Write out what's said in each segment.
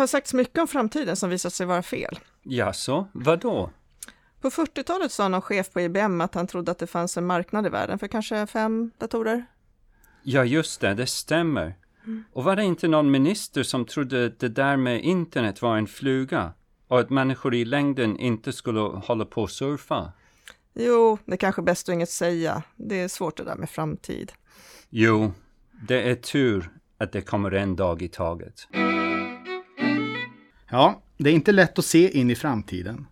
har sagts mycket om framtiden som visat sig vara fel. Jaså, vadå? På 40-talet sa någon chef på IBM att han trodde att det fanns en marknad i världen för kanske fem datorer. Ja, just det, det stämmer. Och var det inte någon minister som trodde det där med internet var en fluga? Och att människor i längden inte skulle hålla på och surfa? Jo, det är kanske bäst att inget säga. Det är svårt det där med framtid. Jo, det är tur att det kommer en dag i taget. Ja, det är inte lätt att se in i framtiden.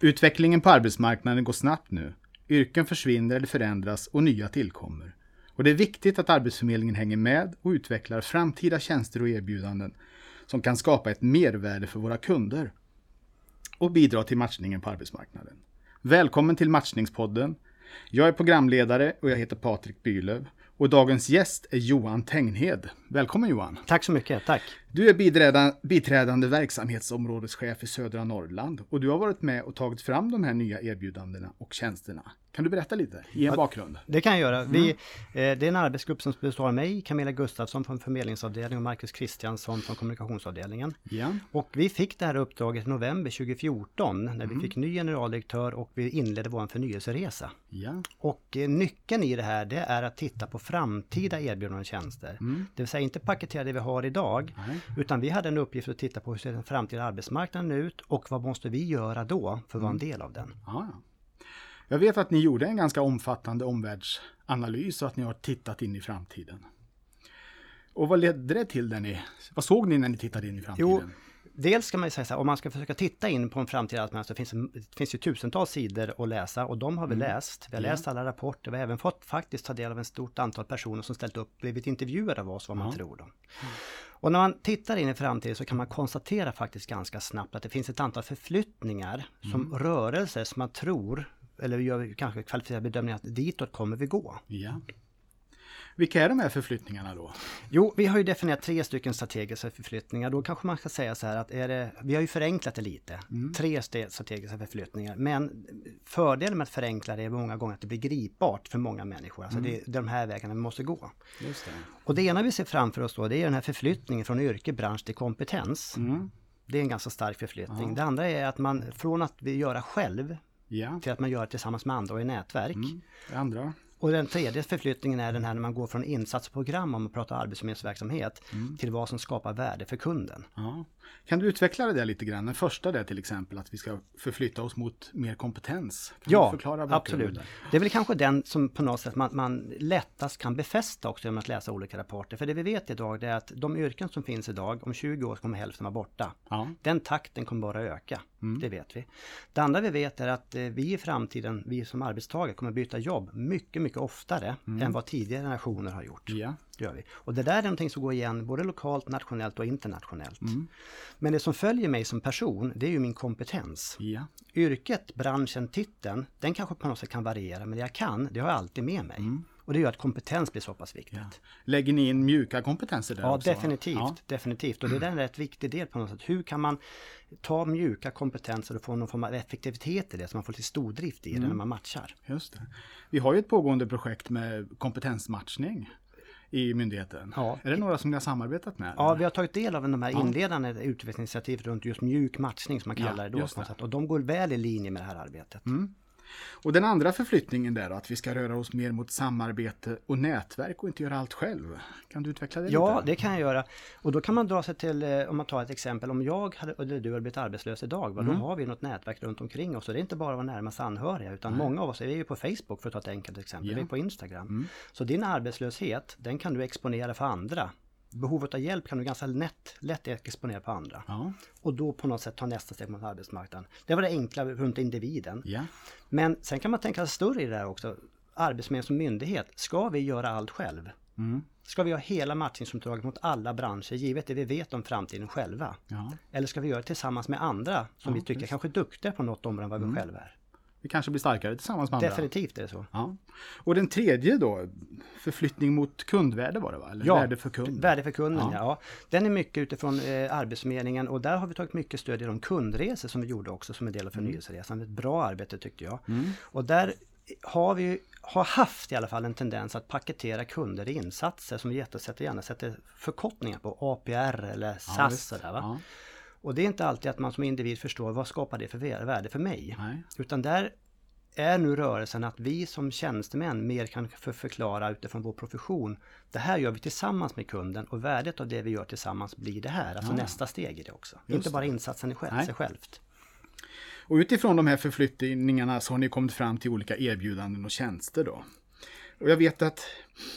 Utvecklingen på arbetsmarknaden går snabbt nu. Yrken försvinner eller förändras och nya tillkommer. Och det är viktigt att Arbetsförmedlingen hänger med och utvecklar framtida tjänster och erbjudanden som kan skapa ett mervärde för våra kunder och bidra till matchningen på arbetsmarknaden. Välkommen till Matchningspodden. Jag är programledare och jag heter Patrik Bylöv. Och dagens gäst är Johan Tenghed. Välkommen Johan! Tack så mycket, tack! Du är biträdande, biträdande verksamhetsområdeschef i södra Norrland och du har varit med och tagit fram de här nya erbjudandena och tjänsterna. Kan du berätta lite, ge en bakgrund? Det kan jag göra. Vi, eh, det är en arbetsgrupp som består av mig, Camilla Gustafsson från förmedlingsavdelningen och Marcus Kristiansson från kommunikationsavdelningen. Ja. Och vi fick det här uppdraget i november 2014 när Mm. vi fick ny generaldirektör och vi inledde vår förnyelseresa. Ja. Och eh, nyckeln i det här det är att titta på framtida erbjudanden och tjänster. Mm. Det vill säga inte paketera det vi har idag Nej. utan vi hade en uppgift att titta på hur ser den framtida arbetsmarknaden ut och vad måste vi göra då för att vara en Mm. del av den. Ja, ja. Jag vet att ni gjorde en ganska omfattande omvärldsanalys och att ni har tittat in i framtiden. Och vad ledde det till? Där ni, vad såg ni när ni tittade in i framtiden? Jo, Dels ska man ju säga så här, om man ska försöka titta in på en framtida så finns det, finns ju tusentals sidor att läsa och de har vi läst. Vi har läst alla rapporter, vi har även fått faktiskt ta del av ett stort antal personer som ställt upp, blivit intervjuade av oss vad man Ja. tror dem. Och när man tittar in i framtiden så kan man konstatera faktiskt ganska snabbt att det finns ett antal förflyttningar som rörelser som man tror, eller gör kanske kvalificerad bedömning att ditåt kommer vi gå. Ja. Vilka är de här förflyttningarna då? Jo, vi har ju definierat tre stycken strategiska förflyttningar. Då kanske man ska säga så här att är det, vi har ju förenklat det lite. Tre st- strategiska förflyttningar. Men fördelen med att förenkla det är många gånger att det blir gripbart för många människor. Alltså det, det är de här vägarna vi måste gå. Just det. Och det ena vi ser framför oss då, det är den här förflyttningen från yrke, bransch till kompetens. Mm. Det är en ganska stark förflyttning. Det andra är att man från att vi göra själv Ja. till att man gör det tillsammans med andra och i nätverk. Mm. Det andra? Och den tredje förflyttningen är den här när man går från insatsprogram om man pratar arbetsförmedlingsverksamhet till vad som skapar värde för kunden. Ja. Kan du utveckla det där lite grann? Den första där till exempel, att vi ska förflytta oss mot mer kompetens. Kan Ja, förklara absolut. där? Det är väl kanske den som på något sätt man, man lättast kan befästa också genom att läsa olika rapporter. För det vi vet idag det är att de yrken som finns idag, om 20 år kommer hälften vara borta. Ja. Den takten kommer bara öka. Mm. Det vet vi. Det andra vi vet är att eh, vi i framtiden, vi som arbetstagare, kommer byta jobb mycket, mycket oftare Mm. än vad tidigare generationer har gjort. Ja. Det gör vi. Och det där är någonting som går igen både lokalt, nationellt och internationellt. Mm. Men det som följer mig som person, det är ju min kompetens. Ja. Yrket, branschen, titeln, den kanske på något sätt kan variera, men det jag kan, det har jag alltid med mig. Och det gör att kompetens blir så pass viktigt. Mm. ja. Lägger ni in mjuka kompetenser där Ja, också? definitivt. Ja. definitivt. Och det är en rätt viktig del på något sätt. Hur kan man ta mjuka kompetenser och få någon form av effektivitet i det så man får lite stordrift i det när man matchar? Just det. Vi har ju ett pågående projekt med kompetensmatchning i myndigheten. Ja. Är det några som ni har samarbetat med? Ja, vi har tagit del av de här inledande utvecklingsinitiativ runt just mjuk matchning som man Ja, kallar det då. det. Och de går väl i linje med det här arbetet. Och den andra förflyttningen där då, att vi ska röra oss mer mot samarbete och nätverk och inte göra allt själv. Kan du utveckla det Ja, lite? det kan jag göra. Och då kan man dra sig till, eh, om man tar ett exempel, om jag hade, eller du hade blivit arbetslös idag, Mm. vad då har vi något nätverk runt omkring oss. Och det är inte bara våra närmaste anhöriga, utan många av oss är ju på Facebook för att ta ett enkelt exempel. Mm. vi är på Instagram. Så din arbetslöshet, den kan du exponera för andra. Behovet av hjälp kan du ganska lätt, lätt exponera på andra. Ja, Och då på något sätt ta nästa steg mot arbetsmarknaden. Det var det enkla runt individen. ja. Men sen kan man tänka sig större i det här också. Arbetsförmedlingen som myndighet, ska vi göra allt själv? Mm. Ska vi ha hela matchningsuppdraget mot alla branscher, givet det vi vet om framtiden själva? ja. Eller ska vi göra det tillsammans med andra som vi tycker kanske är duktiga på något område än vad vi Mm. själva är? Vi kanske blir starkare tillsammans med andra. Definitivt är det så. Ja. Och den tredje då, förflyttning mot kundvärde var det va? Eller Ja, värde för kund? Värde för kunden, Ja. ja. ja. Den är mycket utifrån eh, Arbetsförmedlingen och där har vi tagit mycket stöd i de kundresor som vi gjorde också som en del av Mm. förnyelseresan. Ett bra arbete tyckte jag. Och där har vi har haft i alla fall en tendens att paketera kunder i insatser som jättesätter gärna sätter förkortningar på APR eller SAS. visst. sådär, va? Ja. Och det är inte alltid att man som individ förstår vad skapar det för värde för mig. Nej. Utan där är nu rörelsen att vi som tjänstemän mer kan för förklara utifrån vår profession. Det här gör vi tillsammans med kunden och värdet av det vi gör tillsammans blir det här. Alltså Ja. nästa steg i det också. Just Inte bara insatsen i själv, Nej. sig självt. Och utifrån de här förflyttningarna så har ni kommit fram till olika erbjudanden och tjänster då. Och jag vet att,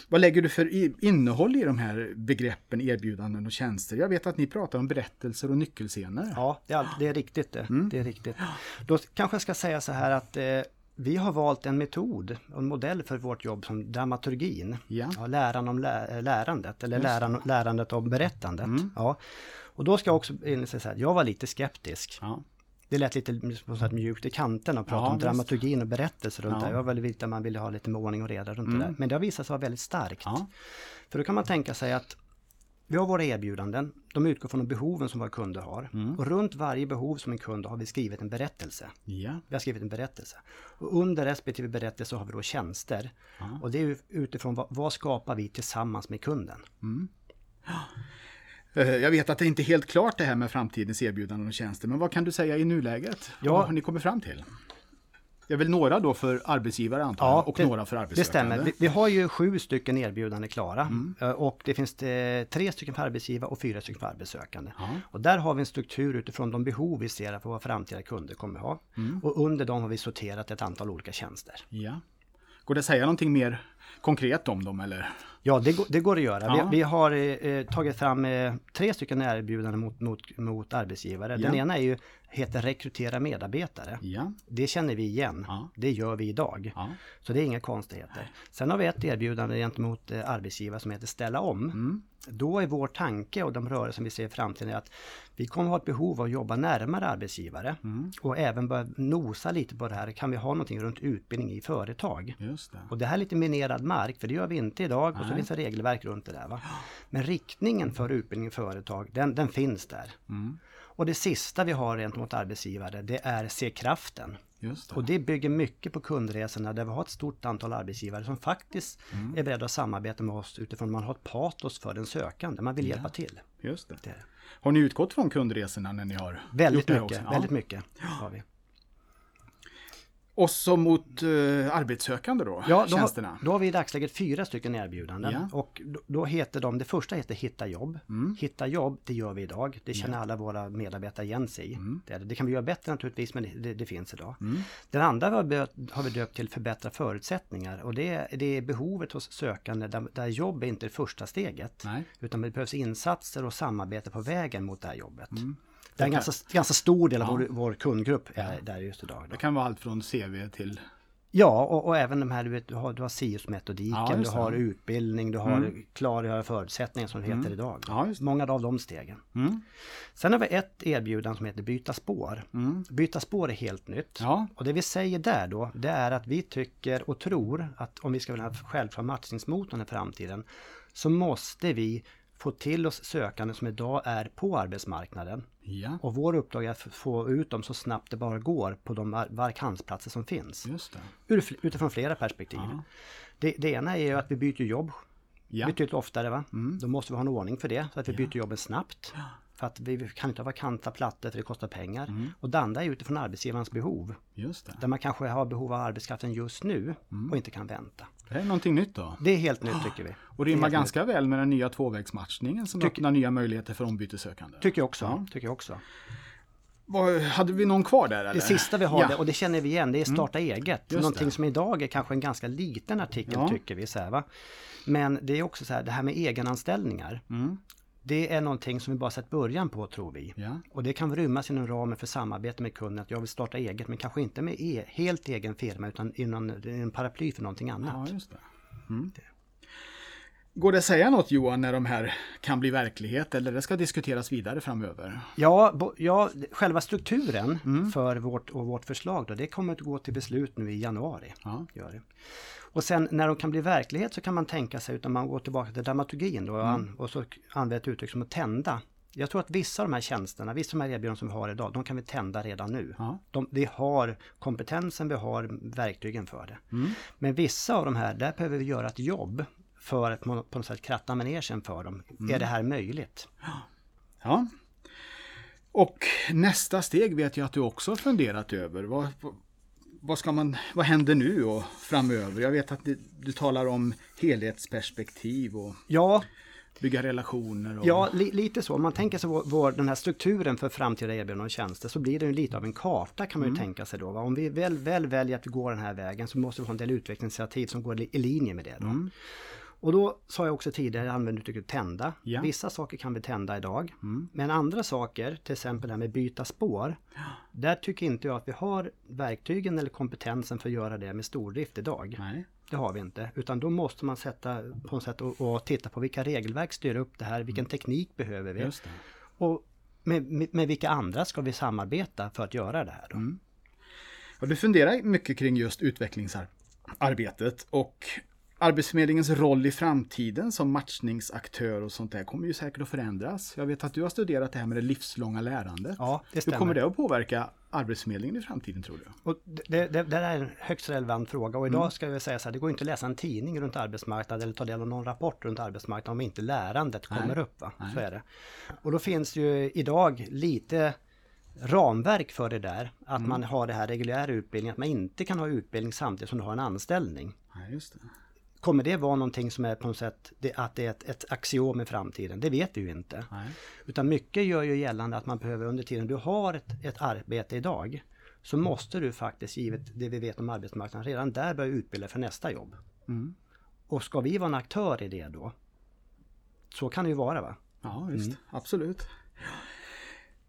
vad lägger du för innehåll i de här begreppen erbjudanden och tjänster? Jag vet att ni pratar om berättelser och nyckelscener. Ja, det är, det är riktigt det. det är riktigt. Då kanske jag ska säga så här att eh, vi har valt en metod och en modell för vårt jobb som dramaturgin. Ja. läran om lä- lärandet eller läran, lärandet om berättandet. Mm. Ja. Och då ska jag också inse så här, jag var lite skeptisk. Ja. Det lät lite på något mjukt i kanten att prata Ja, om visst. dramaturgin och berättelser runt Ja. det. Det var väldigt viktigt att man ville ha lite med ordning och reda runt Mm. det där. Men det har visat sig vara väldigt starkt. Ja. För då kan man tänka sig att vi har våra erbjudanden, de utgår från de behoven som våra kunder har. Mm. Och runt varje behov som en kund har har vi skrivit en berättelse. Ja. Vi har skrivit en berättelse. Och under respektive berättelse har vi då tjänster. Ja. Och det är utifrån vad, vad skapar vi tillsammans med kunden? Eh, Jag vet att det inte är helt klart det här med framtidens erbjudanden och tjänster, men vad kan du säga i nuläget? Ja. Vad har ni kommit fram till? Det är väl några då för arbetsgivare antar jag, och det, några för det arbetssökande? stämmer. Vi, vi har ju sju stycken erbjudanden klara. Mm. Eh, Och det finns eh, tre stycken för arbetsgivare och fyra stycken för arbetssökande. Ja. Och där har vi en struktur utifrån de behov vi ser att våra framtida kunder kommer ha. Mm. Och under dem har vi sorterat ett antal olika tjänster. Ja. Går det att säga någonting mer konkret om dem eller? Ja, det, det går att göra. Ja. Vi, vi har eh, eh, tagit fram eh, tre stycken erbjudanden mot, mot, mot arbetsgivare. Den Ja. ena är ju, heter rekrytera medarbetare. Ja. Det känner vi igen. Det gör vi idag. Så det är inga konstigheter. Sen har vi ett erbjudande gentemot eh, arbetsgivare som heter ställa om. Mm. Då är vår tanke och de rörelser vi ser i framtiden är att vi kommer ha ett behov av att jobba närmare arbetsgivare Mm. och även börja nosa lite på det här. Kan vi ha någonting runt utbildning i företag? Just det. Och det här är lite minerad mark, för det gör vi inte idag och så Nej. finns det regelverk runt det där. Va? Men riktningen för utbildning i företag, den, den finns där. Mm. Och det sista vi har gentemot arbetsgivare, det är se kraften. Det. Och det bygger mycket på kundresorna där vi har ett stort antal arbetsgivare som faktiskt Mm. är beredda att samarbeta med oss utifrån att man har ett patos för den sökande. Man vill hjälpa till. Just det. Det det. Har ni utgått från kundresorna när ni har Väldigt gjort det mycket, också? Ja. väldigt mycket har vi. Och så mot eh, arbetssökande då? Ja, då, tjänsterna? har- då har vi i dagsläget fyra stycken erbjudanden. Ja. Och då, då heter de, det första heter Hitta jobb. Mm. Hitta jobb, det gör vi idag. Det känner alla våra medarbetare igen sig i. Mm. Det, är det. kan vi göra bättre naturligtvis, men det, det, finns idag. Den andra har vi, har vi döpt till Förbättra förutsättningar. Och det, är- det är behovet hos sökande där, där jobb är inte det första steget. Nej. Utan det behövs insatser och samarbete på vägen mot det här jobbet. Mm. Det är en ganska, ganska stor del av vår, vår kundgrupp är där just idag. Då. Det kan vara allt från CV till... Ja, och, och även de här, du vet, du har, du har SIUS-metodiken, Ja, du har utbildning, du har Mm. klargöra förutsättningar som det heter idag. Ja. Många av de stegen. Mm. Sen har vi ett erbjudande som heter Byta spår. Mm. Byta spår är helt nytt. Ja. Och det vi säger där då, det är att vi tycker och tror att om vi ska vilja ha självklar matchningsmotorn i framtiden så måste vi få till oss sökande som idag är på arbetsmarknaden. Ja, Och vår uppdrag är att få ut dem så snabbt det bara går på de vakansplatser som finns. utifrån flera perspektiv. Ja. Det, det ena är ju att vi byter jobb Ja. betydligt oftare. Va? Mm. Då måste vi ha en ordning för det, så att vi byter jobben snabbt. För att vi kan inte ha vakanta plattor för det kostar pengar. Mm. Och det andra är utifrån arbetsgivarens behov. Där man kanske har behov av arbetskraften just nu Mm. och inte kan vänta. Det här är någonting nytt då. Det är helt nytt tycker vi. Och rimmar ganska väl med den nya tvåvägsmatchningen som Tyck- öppnar nya möjligheter för ombytessökande. nytt. Tycker jag också. Ja. Tycker jag också. Vad, hade vi någon kvar där eller? Det sista vi har, ja. det, och det känner vi igen, det är starta eget. Just Någonting det. som idag är kanske en ganska liten artikel Ja. tycker vi. Så här? Men det är också så här, det här med egenanställningar. Mm. Det är någonting som vi bara sett början på tror vi. Ja. Och det kan rymmas inom ramen för samarbete med kunden att jag vill starta eget men kanske inte med e helt egen firma utan inom en paraply för någonting annat. ja, det. Mm. Går det att säga något Johan när de här kan bli verklighet eller det ska diskuteras vidare framöver? Ja, bo, ja, själva strukturen Mm. för vårt, och vårt förslag då, det kommer att gå till beslut nu i januari. Ja. Gör det. Och sen när de kan bli verklighet så kan man tänka sig, utan man går tillbaka till dramaturgin då, och Mm. och så använder ett uttryck som att tända. Jag tror att vissa av de här tjänsterna, vissa av de här erbjudanden som vi har idag, de kan vi tända redan nu. Ja. De, vi har kompetensen, vi har verktygen för det. Mm. Men vissa av de här, där behöver vi göra ett jobb för att på på något sätt kratta manegen för dem. Mm. Är det här möjligt? Ja. Och nästa steg vet jag att du också har funderat över. Vad, vad, ska man, vad händer nu och framöver? Jag vet att du, du talar om helhetsperspektiv och Ja, bygga relationer. Och... Ja, li, lite så. Om man tänker sig vår, vår, den här strukturen för framtida erbjudanden och tjänster så blir det lite av en karta kan man ju tänka sig då. Va? Om vi väl, väl väljer att vi går den här vägen så måste vi ha en del utvecklingsinitiativ som går i, linje med det. Då. Och då sa jag också tidigare, jag använde uttrycket tända. Ja. Vissa saker kan vi tända idag. Men andra saker, till exempel det här med byta spår. Där tycker inte jag att vi har verktygen eller kompetensen för att göra det med stordrift idag. Nej. Det har vi inte. Utan då måste man sätta på något sätt och, och titta på vilka regelverk styr upp det här, vilken teknik behöver vi? Och med, med, med vilka andra ska vi samarbeta för att göra det här? Då? Och du funderar mycket kring just utvecklingsarbetet och Arbetsförmedlingens roll i framtiden som matchningsaktör och sånt där kommer ju säkert att förändras. Jag vet att du har studerat det här med det livslånga lärandet. Ja, det Hur stämmer. kommer det att påverka Arbetsförmedlingen i framtiden tror du? Och det, det, det är en högst relevant fråga och idag ska vi säga så här, det går inte att läsa en tidning runt arbetsmarknaden eller ta del av någon rapport runt arbetsmarknaden om inte lärandet kommer upp. Va? Så är det. Och då finns ju idag lite ramverk för det där. Att man har det här reguljära utbildningen, att man inte kan ha utbildning samtidigt som du har en anställning. Nej, just det. Kommer det vara någonting som är på något sätt, det, att det är ett, ett axiom i framtiden? Det vet vi ju inte. Nej. Utan mycket gör ju gällande att man behöver under tiden du har ett, ett arbete idag så måste du faktiskt, givet det vi vet om arbetsmarknaden, redan där börja utbilda för nästa jobb. Mm. Och ska vi vara en aktör i det då? Så kan det ju vara va? Ja, visst. Absolut.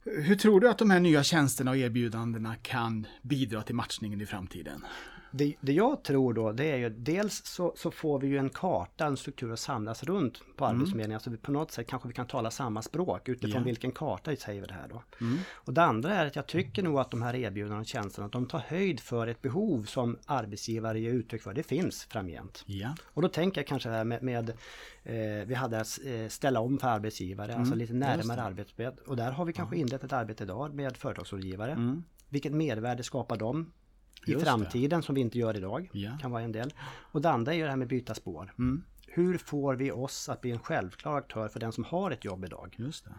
Hur tror du att de här nya tjänsterna och erbjudandena kan bidra till matchningen i framtiden? Det, det jag tror då det är ju dels så, så får vi ju en karta, en struktur att samlas runt på Arbetsförmedlingen. Så vi på något sätt kanske vi kan tala samma språk utifrån Ja. vilken karta säger vi det här då. Och det andra är att jag tycker nog att de här erbjudandena och tjänsterna, att de tar höjd för ett behov som arbetsgivare ger uttryck för. Det finns framgent. Ja. Och då tänker jag kanske det här med, med eh, vi hade att eh, ställa om för arbetsgivare, alltså lite närmare arbetsbed. Och där har vi kanske inlett ett arbete idag med företagsrådgivare. Vilket mervärde skapar de i Just det. framtiden som vi inte gör idag? Ja. Kan vara en del. Och det andra är ju det här med byta spår. Hur får vi oss att bli en självklar aktör för den som har ett jobb idag? Just det.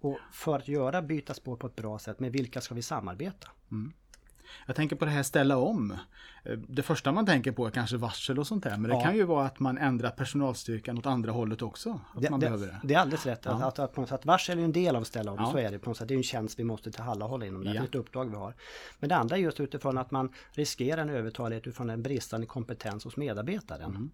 Och för att göra byta spår på ett bra sätt, med vilka ska vi samarbeta? Jag tänker på det här ställa om. Eh, Det första man tänker på är kanske varsel och sånt där. Men det Ja. kan ju vara att man ändrar personalstyrkan åt andra hållet också. Att Det, man det, behöver det. det är alldeles rätt. Att, att, att, på något sätt, varsel är en del av att ställa om, Ja. så är det. På något sätt. Det är en tjänst vi måste tillhandahålla inom det. Ja. Det är ett uppdrag vi har. Men det andra är just utifrån att man riskerar en övertalighet utifrån en bristande kompetens hos medarbetaren. Mm.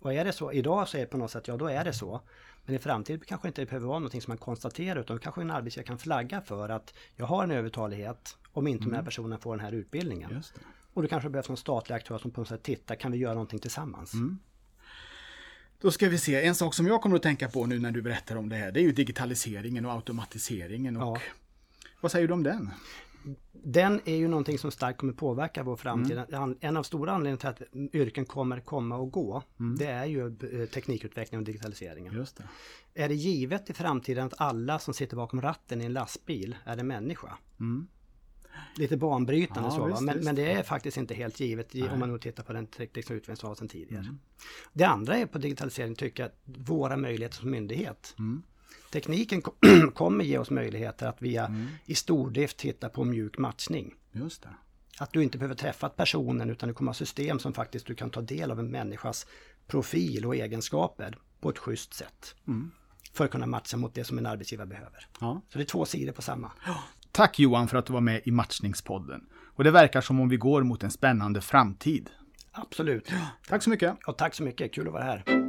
Och är det så, idag så är det på något sätt, ja då är det så. Men i framtiden kanske inte det behöver vara någonting som man konstaterar utan kanske en arbetsgivare kan flagga för att jag har en övertalighet om inte den här personen får den här utbildningen. Mm. Just det. Och det kanske behövs någon statlig aktör som på något sätt tittar, kan vi göra någonting tillsammans? Mm. Då ska vi se, en sak som jag kommer att tänka på nu när du berättar om det här, det är ju digitaliseringen och automatiseringen. Och Ja. Vad säger du om den? Den är ju någonting som starkt kommer påverka vår framtid. Mm. En- av stora anledningarna till att yrken kommer komma och gå, Mm. det är ju eh, teknikutvecklingen och digitaliseringen. Just det. Är det givet i framtiden att alla som sitter bakom ratten i en lastbil är en människa? Lite banbrytande Mm. Ja, så, visst, Men, visst. men det är faktiskt inte helt givet i, om man nu tittar på den tekniska utvecklingen som var sedan tidigare. Mm. Det andra är på digitalisering tycker jag, att våra möjligheter som myndighet. Mm. Tekniken ko- kommer ge oss möjligheter att via Mm. i stordrift titta på mjuk matchning. Just det. Att du inte behöver träffa personen utan du kommer ha system som faktiskt du kan ta del av en människas profil och egenskaper på ett schysst sätt. För att kunna matcha mot det som en arbetsgivare behöver. Ja. Så det är två sidor på samma. Tack Johan för att du var med i Matchningspodden. Och det verkar som om vi går mot en spännande framtid. Absolut. Tack så mycket. Och tack så mycket, kul att vara här.